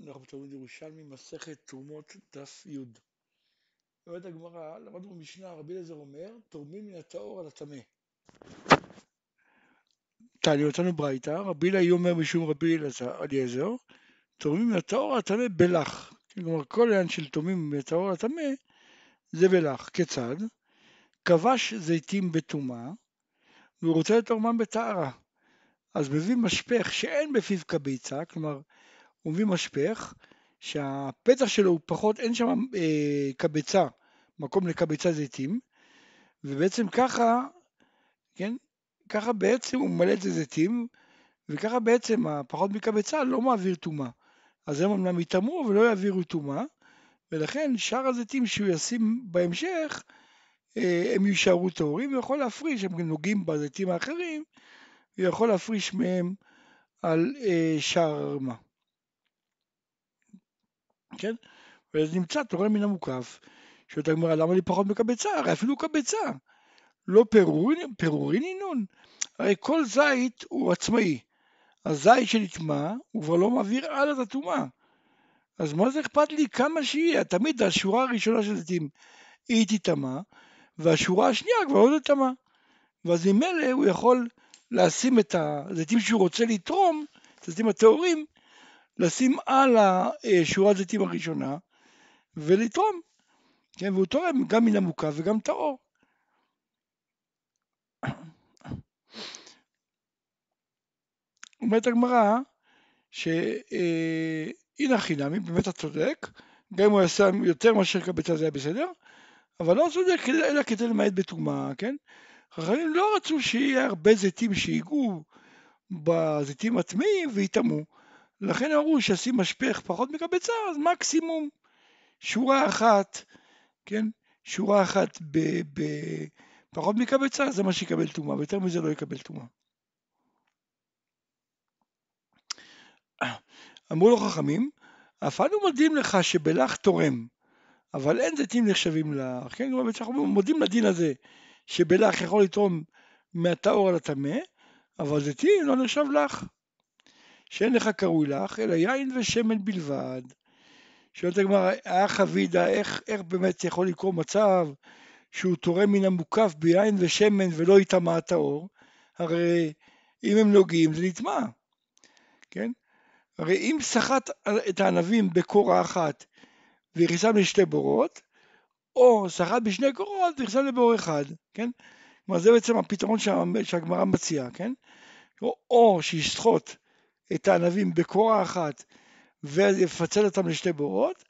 אנחנו בתלמוד ירושלמי, מסכת תרומות דף י. אומרת הגמרא, למדנו במשנה, רבי אליעזר אומר, תורמים מן הטהור על הטמא. תעני אותנו ברייתא, רבי אליעזר אומר משום רבי אליעזר, תורמים מן הטהור על הטמא בלח. כלומר, כל העניין של תורמים מן הטהור על הטמא זה בלח. כיצד? כבש זיתים בטומאה והוא רוצה לתורמם בטהרה. אז מביא משפך שאין בפיו כביצה, כלומר הוא מביא משפך שהפתח שלו הוא פחות, אין שם אה, קבצה, מקום לקבצה זיתים, ובעצם ככה, כן, ככה בעצם הוא ממלא את זה זיתים, וככה בעצם הפחות מקבצה לא מעביר טומאה. אז הם אמנם יטמאו ולא יעבירו טומאה, ולכן שאר הזיתים שהוא ישים בהמשך, אה, הם יישארו טהורים, הוא יכול להפריש, הם נוגעים בזיתים האחרים, הוא יכול להפריש מהם על אה, שאר הרמה. כן? ואז נמצא תורם מן המוקף. שואלת הגמרא, למה לי פחות מקבצה? הרי אפילו קבצה. לא פירורין, פירורין אינון. הרי כל זית הוא עצמאי. הזית שנטמע, הוא כבר לא מעביר הלאה את הטומאה. אז מה זה אכפת לי כמה שיהיה? תמיד השורה הראשונה של זיתים היא תטמע, והשורה השנייה כבר לא תטמע. ואז ממילא הוא יכול לשים את הזיתים שהוא רוצה לתרום, את הזיתים הטהורים, לשים על השורת זיתים הראשונה ולתרום, כן, והוא תורם גם מן המוקף וגם טהור. אומרת הגמרא שהנה חינמי, באמת אתה צודק, גם אם הוא יעשה יותר מאשר קבצה זה היה בסדר, אבל לא צודק אלא כדי למעט בטומאה, כן? חכמים לא רצו שיהיה הרבה זיתים שיגעו בזיתים הטמאים ויטמאו. לכן אמרו שישים משפך פחות מקבצה, אז מקסימום שורה אחת, כן? שורה אחת בפחות מקבצה, זה מה שיקבל טומאה, ויותר מזה לא יקבל טומאה. אמרו לו חכמים, אף אנו מודים לך שבלך תורם, אבל אין זיתים נחשבים לך, כן? אנחנו מודים לדין הזה, שבלך יכול לתרום מהטהור על הטמא, אבל זיתים לא נחשב לך. שאין לך קרוי לך, אלא יין ושמן בלבד. שואלת הגמרא, האח אבידה, איך, איך באמת יכול לקרות מצב שהוא תורם מן המוקף ביין ושמן ולא יטמע הטהור? הרי אם הם נוגעים זה נטמע, כן? הרי אם סחט את הענבים בקורה אחת והכניסם לשתי בורות, או סחט בשני קורות והכניסם לבור אחד, כן? כלומר זה בעצם הפתרון שהגמרא מציעה, כן? או, או שישחוט את הענבים בקורה אחת ויפצל אותם לשתי בורות,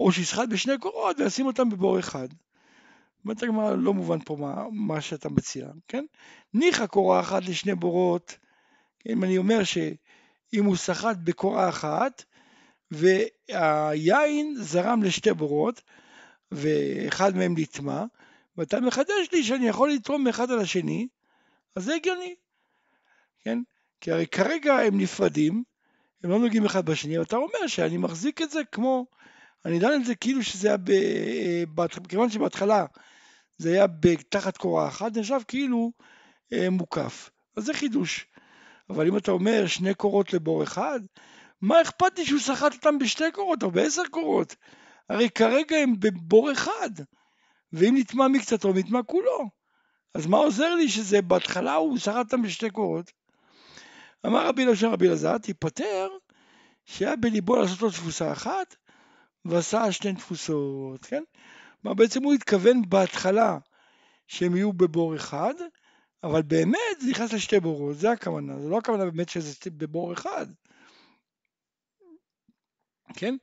או שישחט בשני קורות וישים אותם בבור אחד. אומרת הגמרא, לא מובן פה מה, מה שאתה מציע, כן? ניחא קורה אחת לשני בורות, אם אני אומר שאם הוא סחט בקורה אחת והיין זרם לשתי בורות ואחד מהם נטמע, ואתה מחדש לי שאני יכול לתרום מאחד על השני, אז זה הגיוני, כן? כי הרי כרגע הם נפרדים, הם לא נוגעים אחד בשני, ואתה אומר שאני מחזיק את זה כמו, אני דן את זה כאילו שזה היה, ב, כיוון שבהתחלה זה היה תחת קורה אחת, נחשב כאילו אה, מוקף. אז זה חידוש. אבל אם אתה אומר שני קורות לבור אחד, מה אכפת לי שהוא סחט אותם בשתי קורות או בעשר קורות? הרי כרגע הם בבור אחד, ואם נטמע מקצתו, נטמע כולו. אז מה עוזר לי שזה בהתחלה הוא סחט אותם בשתי קורות, אמר רבי אלעזר רבי אלעזר, תיפטר שהיה בליבו לעשות לו תפוסה אחת ועשה שתי תפוסות, כן? כלומר בעצם הוא התכוון בהתחלה שהם יהיו בבור אחד, אבל באמת זה נכנס לשתי בורות, זה הכוונה, זה לא הכוונה באמת שזה בבור אחד, כן?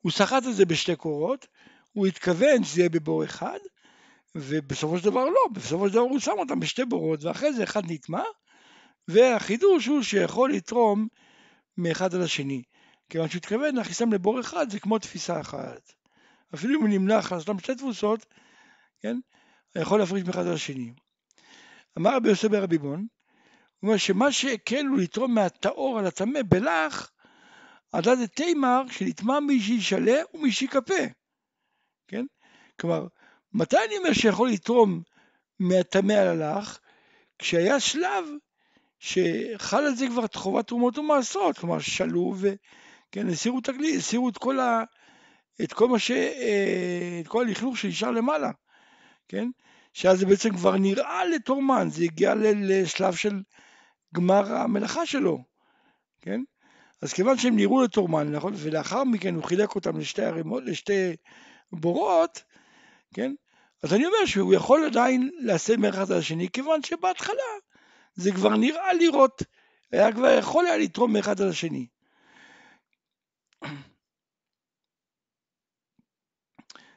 הוא סחט את זה בשתי קורות, הוא התכוון שזה יהיה בבור אחד, ובסופו של דבר לא, בסופו של דבר הוא שם אותם בשתי בורות, ואחרי זה אחד נטמע, והחידוש הוא שיכול לתרום מאחד על השני. כיוון שהוא התכוון להכניסם לבור אחד זה כמו תפיסה אחת. אפילו אם הוא נמנע לעשותם שתי תפוסות, כן, יכול להפריש מאחד על השני. אמר רבי יוסף ברבי בון, הוא אומר שמה שהקל הוא לתרום מהטהור על הטמא בלח, עדה דתימר שנטמע מי שישלה ומי שיכפה. כן? כלומר, מתי אני אומר שיכול לתרום מהטמא על הלח? כשהיה שלב שחל על זה כבר חובת תרומות ומעשרות, כלומר שלו כן, הסירו את הכלי, הסירו את כל, ה, את כל מה ש... אה, את כל הלכלוך שנשאר למעלה, כן? שאז זה בעצם כבר נראה לטורמן, זה הגיע לשלב של גמר המלאכה שלו, כן? אז כיוון שהם נראו לטורמן, נכון? ולאחר מכן הוא חילק אותם לשתי ערימות, לשתי בורות, כן? אז אני אומר שהוא יכול עדיין להסב מאחד על השני, כיוון שבהתחלה זה כבר נראה לראות, היה כבר יכול היה לתרום מאחד על השני.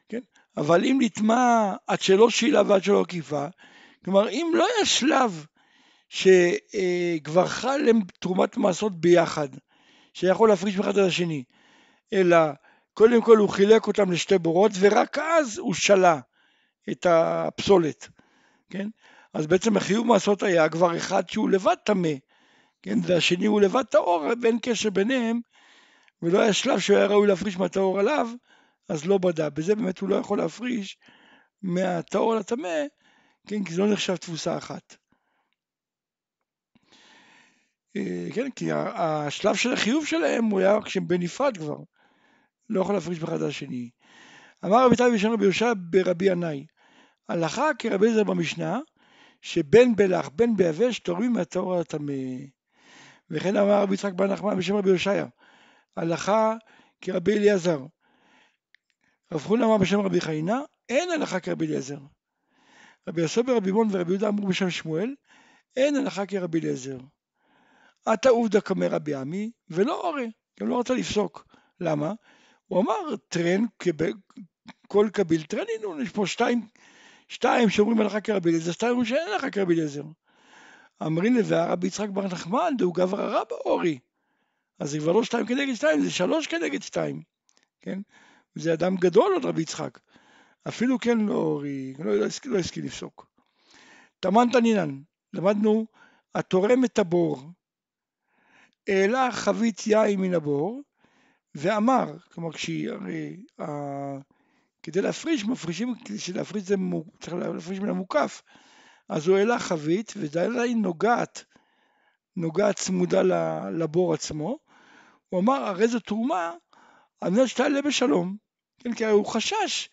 כן? אבל אם נטמע עד שלא שאלה ועד שלא עקיפה, כלומר אם לא היה שלב שכבר חל תרומת מעשות ביחד, שיכול להפריש מאחד על השני, אלא קודם כל הוא חילק אותם לשתי בורות ורק אז הוא שלה את הפסולת, כן? אז בעצם החיוב מעשות היה כבר אחד שהוא לבד טמא, כן? והשני הוא לבד טהור ואין קשר ביניהם ולא היה שלב שהוא היה ראוי להפריש מהטהור עליו, אז לא בדה. בזה באמת הוא לא יכול להפריש מהטהור לטמא, כן? כי זה לא נחשב תבוסה אחת. אה, כן, כי השלב של החיוב שלהם הוא היה כשהם בנפרד כבר, לא יכול להפריש באחד על השני. אמר רבי תאי בשם רבי יהושע ברבי ינאי, הלכה כרבי עזר במשנה, שבין בלח בין ביבש תורמים מהטהור הטמא. וכן אמר רבי יצחק בן נחמן בשם רבי יושעיה, הלכה כרבי אליעזר. רב חונה אמר בשם רבי חיינה, אין הלכה כרבי אליעזר. רבי יוסף ברבי מון ורבי יהודה אמרו בשם שמואל, אין הלכה כרבי אליעזר. עתה עובדא קמא רבי עמי, ולא אורי, גם לא רצה לפסוק. למה? הוא אמר, טרן, כל קביל טרנינון, יש פה שתיים, שתיים שאומרים הלכה כרבי אליעזר, שתיים אומרים שאין הלכה כרבי אליעזר. אמרין לווה רבי יצחק בר נחמן, דהו גברא רבא אורי. אז זה כבר לא שתיים כנגד שתיים, זה שלוש כנגד שתיים, כן? זה אדם גדול עוד רבי יצחק. אפילו כן לא אורי, לא, לא, לא הסכים לפסוק. תמן תנינן, למדנו, התורם את הבור, העלה חבית יין מן הבור, ואמר, כלומר כשהיא, הרי כדי להפריש, מפרישים, כדי להפריש זה, צריך להפריש מן המוקף, אז הוא העלה חבית, וזה עדיין נוגעת, נוגעת צמודה לבור עצמו, הוא אמר, הרי זו תרומה על מנת שתעלה בשלום, כן, כי הוא חשש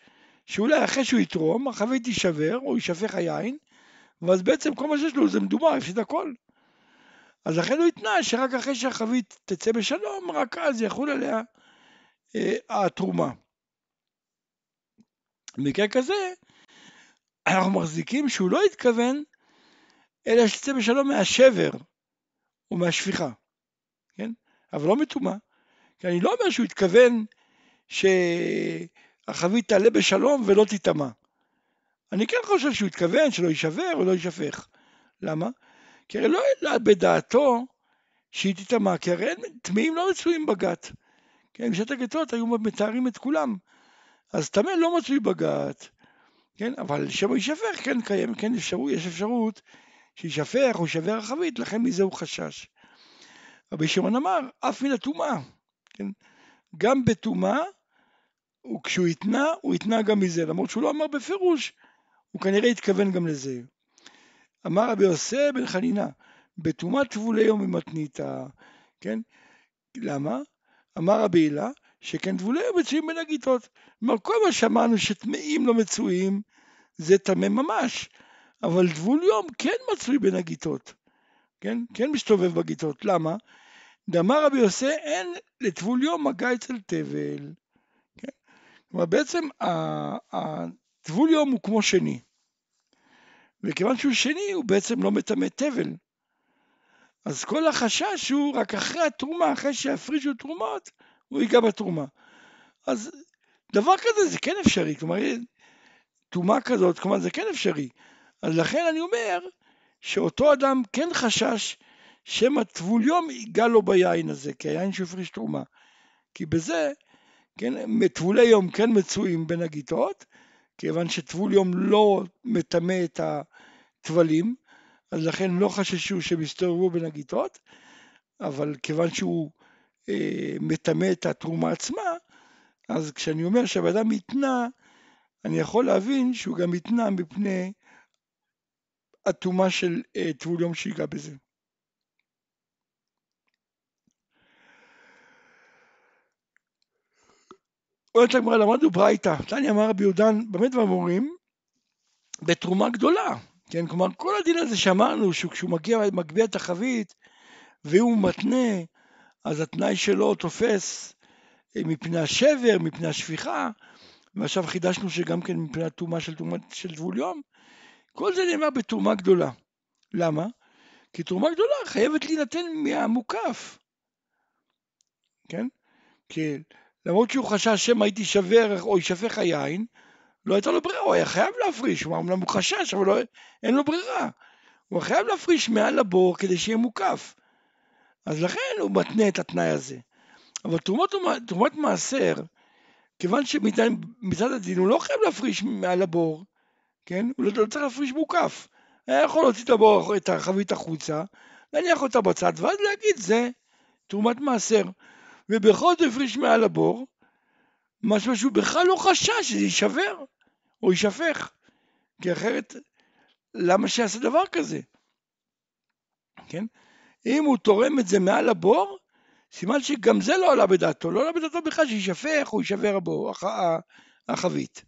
שאולי אחרי שהוא יתרום, החבית תישבר, או יישפך היין, ואז בעצם כל מה שיש לו זה מדובר, הפסיד הכל. אז לכן הוא התנה שרק אחרי שהחבית תצא בשלום, רק אז יחול עליה אה, התרומה. במקרה כזה, אנחנו מחזיקים שהוא לא התכוון, אלא שתצא בשלום מהשבר או מהשפיכה, כן? אבל לא מטומאה. כי אני לא אומר שהוא התכוון שהחבית תעלה בשלום ולא תיטמע. אני כן חושב שהוא התכוון שלא יישבר או לא יישפך. למה? כי הרי לא העלה בדעתו שהיא תיטמע, כי הרי טמאים לא מצויים בגת. כן, בשעת הגטות היו מתארים את כולם. אז טמא לא מצוי בגת, כן, אבל שמא יישפך, כן, קיים, כן, אפשרות, יש אפשרות שישפך או יישבר החבית, לכן מזה הוא חשש. רבי שמעון אמר, אף מן הטומאה, כן, גם בטומאה, וכשהוא התנה, הוא התנה גם מזה, למרות שהוא לא אמר בפירוש, הוא כנראה התכוון גם לזה. אמר רבי יוסי בן חנינה, בטומאת טבולי יום ממתניתא, כן? למה? אמר רבי הילה, שכן טבולי מצויים בין הגיטות. כלומר, כל מה שאמרנו שטמאים לא מצויים, זה טמא ממש, אבל טבול יום כן מצוי בין הגיטות, כן? כן מסתובב בגיטות. למה? דאמר רבי יוסי, אין לטבול יום מגע אצל תבל. כן? כלומר, בעצם הטבול יום הוא כמו שני. וכיוון שהוא שני הוא בעצם לא מטמא תבל. אז כל החשש הוא רק אחרי התרומה, אחרי שיפרישו תרומות, הוא ייגע בתרומה. אז דבר כזה זה כן אפשרי, כלומר טומאה כזאת, כלומר זה כן אפשרי. אז לכן אני אומר שאותו אדם כן חשש שמא טבול יום ייגע לו ביין הזה, כי היין שהפריש תרומה. כי בזה, כן, טבולי יום כן מצויים בין הגיטות, כיוון שטבול יום לא מטמא את הטבלים, אז לכן לא חששו שהם יסתובבו בין הגיטות, אבל כיוון שהוא מטמא את התרומה עצמה, אז כשאני אומר שהבן התנה, אני יכול להבין שהוא גם התנה מפני הטומאה של אה, טבול יום שיגע בזה. אומרת הגמרא, למדנו ברייתא, תניא אמר רבי יהודן, באמת ואמורים, בתרומה גדולה, כן, כלומר כל הדין הזה שאמרנו, שכשהוא מגיע, מגביה את החבית, ואם הוא מתנה, אז התנאי שלו תופס אה, מפני השבר, מפני השפיכה, ועכשיו חידשנו שגם כן מפני הטומאה של, של טבול יום, כל זה נאמר בתרומה גדולה. למה? כי תרומה גדולה חייבת להינתן מהמוקף, כן? כי למרות שהוא חשש שמא הייתי שבר או יישפך היין, לא הייתה לו ברירה, הוא היה חייב להפריש, הוא אמנם הוא חשש, אבל לא, אין לו ברירה. הוא חייב להפריש מעל הבור כדי שיהיה מוקף. אז לכן הוא מתנה את התנאי הזה. אבל תרומת, תרומת מעשר, כיוון שמצד הדין הוא לא חייב להפריש מעל הבור, כן? הוא לא, לא צריך להפריש מוקף. היה יכול להוציא את הבור, את החבית החוצה, להניח אותה בצד, ואז להגיד זה תרומת מעשר. ובכל זאת הפריש מעל הבור, משהו שהוא בכלל לא חשש שזה יישבר או יישפך, כי אחרת למה שיעשה דבר כזה? כן? אם הוא תורם את זה מעל הבור, סימן שגם זה לא עלה בדעתו, לא עלה בדעתו בכלל שישפך או יישבר הבור, הח... החבית.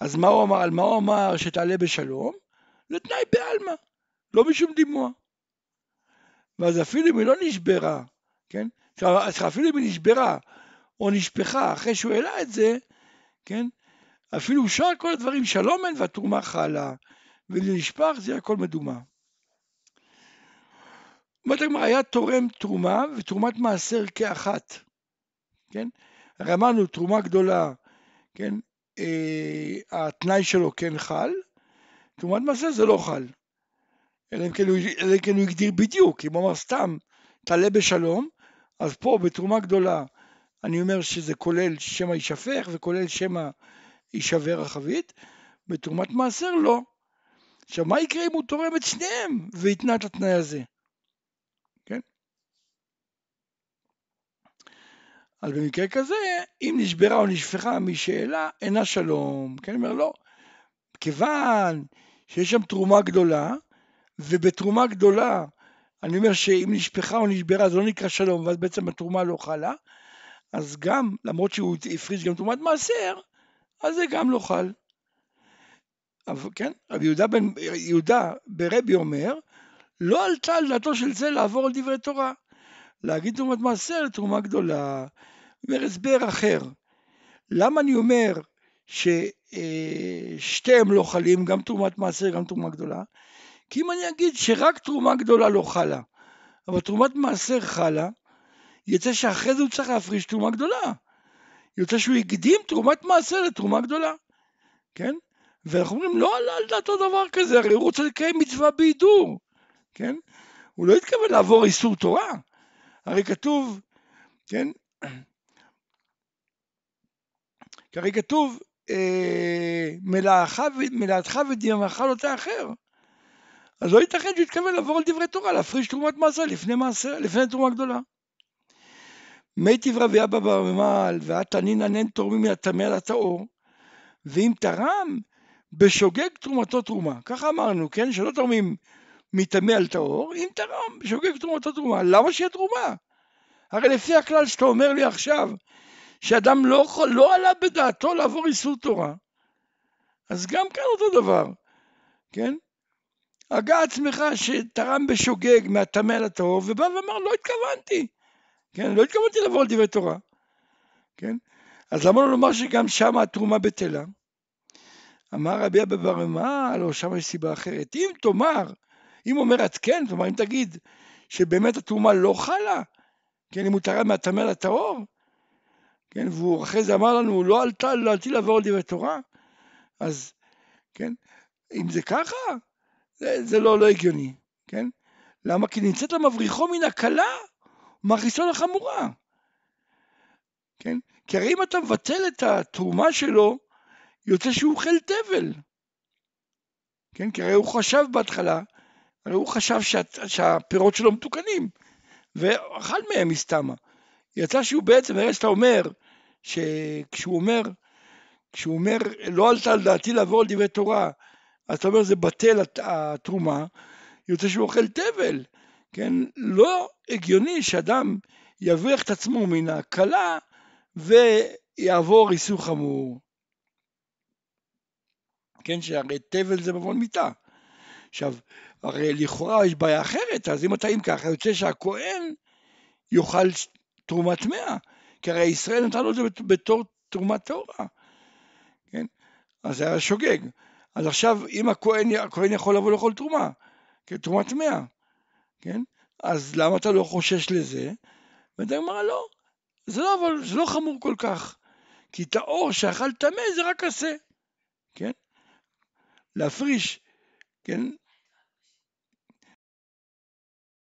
אז מה הוא אמר? על מה הוא אמר שתעלה בשלום? זה תנאי בעלמא, לא משום דימוע. ואז אפילו אם היא לא נשברה, כן? אפילו אם היא נשברה או נשפכה אחרי שהוא העלה את זה, כן? אפילו שאר כל הדברים שלום אין והתרומה חלה, ולנשפך זה הכל מדומה. אומרת הגמרא, היה תורם תרומה ותרומת מעשר כאחת, כן? הרי אמרנו תרומה גדולה, כן? אה, התנאי שלו כן חל, תרומת מעשר זה לא חל. אלא אם כן הוא, כן הוא הגדיר בדיוק, אם הוא אמר סתם, תעלה בשלום, אז פה בתרומה גדולה אני אומר שזה כולל שמא יישפך וכולל שמא יישבר החבית, בתרומת מעשר לא. עכשיו מה יקרה אם הוא תורם את שניהם ויתנה את התנאי הזה? אז במקרה כזה, אם נשברה או נשפכה משאלה, אינה שלום. כן, אומר לא. כיוון שיש שם תרומה גדולה, ובתרומה גדולה, אני אומר שאם נשפכה או נשברה זה לא נקרא שלום, ואז בעצם התרומה לא חלה, אז גם, למרות שהוא הפריש גם תרומת מעשר, אז זה גם לא חל. אבל כן, רבי יהודה, בן, יהודה ברבי אומר, לא עלתה על דעתו של זה לעבור על דברי תורה. להגיד תרומת מעשר לתרומה גדולה. אומר הסבר אחר. למה אני אומר ששתיהם לא חלים, גם תרומת מעשר, גם תרומה גדולה? כי אם אני אגיד שרק תרומה גדולה לא חלה, אבל תרומת מעשר חלה, יוצא שאחרי זה הוא צריך להפריש תרומה גדולה. יוצא שהוא הקדים תרומת מעשר לתרומה גדולה, כן? ואנחנו אומרים, לא עלה על דעתו דבר כזה, הרי הוא רוצה לקיים מצווה בהידור, כן? הוא לא התכוון לעבור איסור תורה. הרי כתוב, כן? כי הרי כתוב, אה, מלאתך ודמעך לא תאחר. אז לא ייתכן שהוא יתכוון לעבור על דברי תורה, להפריש תרומת מעשר לפני מעשר, לפני תרומה גדולה. מיטיב רבי אבא בר ממעל, ועתנין ענן תורמים מן הטמא לטהור, ואם תרם, בשוגג תרומתו תרומה. ככה אמרנו, כן? שלא תורמים מטמא על טהור, אם תרם, בשוגג תרומתו תרומה. למה שיהיה תרומה? הרי לפי הכלל שאתה אומר לי עכשיו, שאדם לא, לא עלה בדעתו לעבור איסור תורה, אז גם כאן אותו דבר, כן? הגה עצמך שתרם בשוגג מהטמא לטהור, ובא ואמר, לא התכוונתי. כן, לא התכוונתי לבוא על דברי תורה, כן? אז למה לא לומר שגם שם התרומה בטלה? אמר רבי אבא בר מה, לא, שם יש סיבה אחרת. אם תאמר, אם אומרת כן, כלומר אם תגיד שבאמת התרומה לא חלה, כן, אם הוא תרם מהטמא לטהור, כן, והוא אחרי זה אמר לנו, לא עלתה, עלתי לעבור על דברי תורה, אז, כן, אם זה ככה, זה, זה לא, לא הגיוני, כן? למה? כי נמצאת למבריחו מן הקלה מכניסו לחמורה. כן? כי הרי אם אתה מבטל את התרומה שלו, יוצא שהוא אוכל תבל. כן? כי הרי הוא חשב בהתחלה, הרי הוא חשב שה, שהפירות שלו מתוקנים, ואכל מהם מסתמה. יצא שהוא בעצם, הרי שאתה אומר, שכשהוא אומר, כשהוא אומר, לא עלתה על דעתי לעבור על דברי תורה, אז אתה אומר זה בטל התרומה, יוצא שהוא אוכל תבל. כן? לא הגיוני שאדם יבריח את עצמו מן הכלה יעבור איסור חמור. כן, שהרי תבל זה מבון מיתה. עכשיו, הרי לכאורה יש בעיה אחרת, אז אם אתה אם ככה, יוצא שהכהן יאכל תרומת טמאה, כי הרי ישראל נתן לו את זה בתור תרומת טהורה, כן? אז זה היה שוגג. אז עכשיו, אם הכהן, הכהן יכול לבוא לאכול תרומה, כן, תרומת טמאה, כן? אז למה אתה לא חושש לזה? ואתה אומר, לא, זה לא, אבל זה לא חמור כל כך, כי את האור שאכל טמא זה רק עשה, כן? להפריש, כן?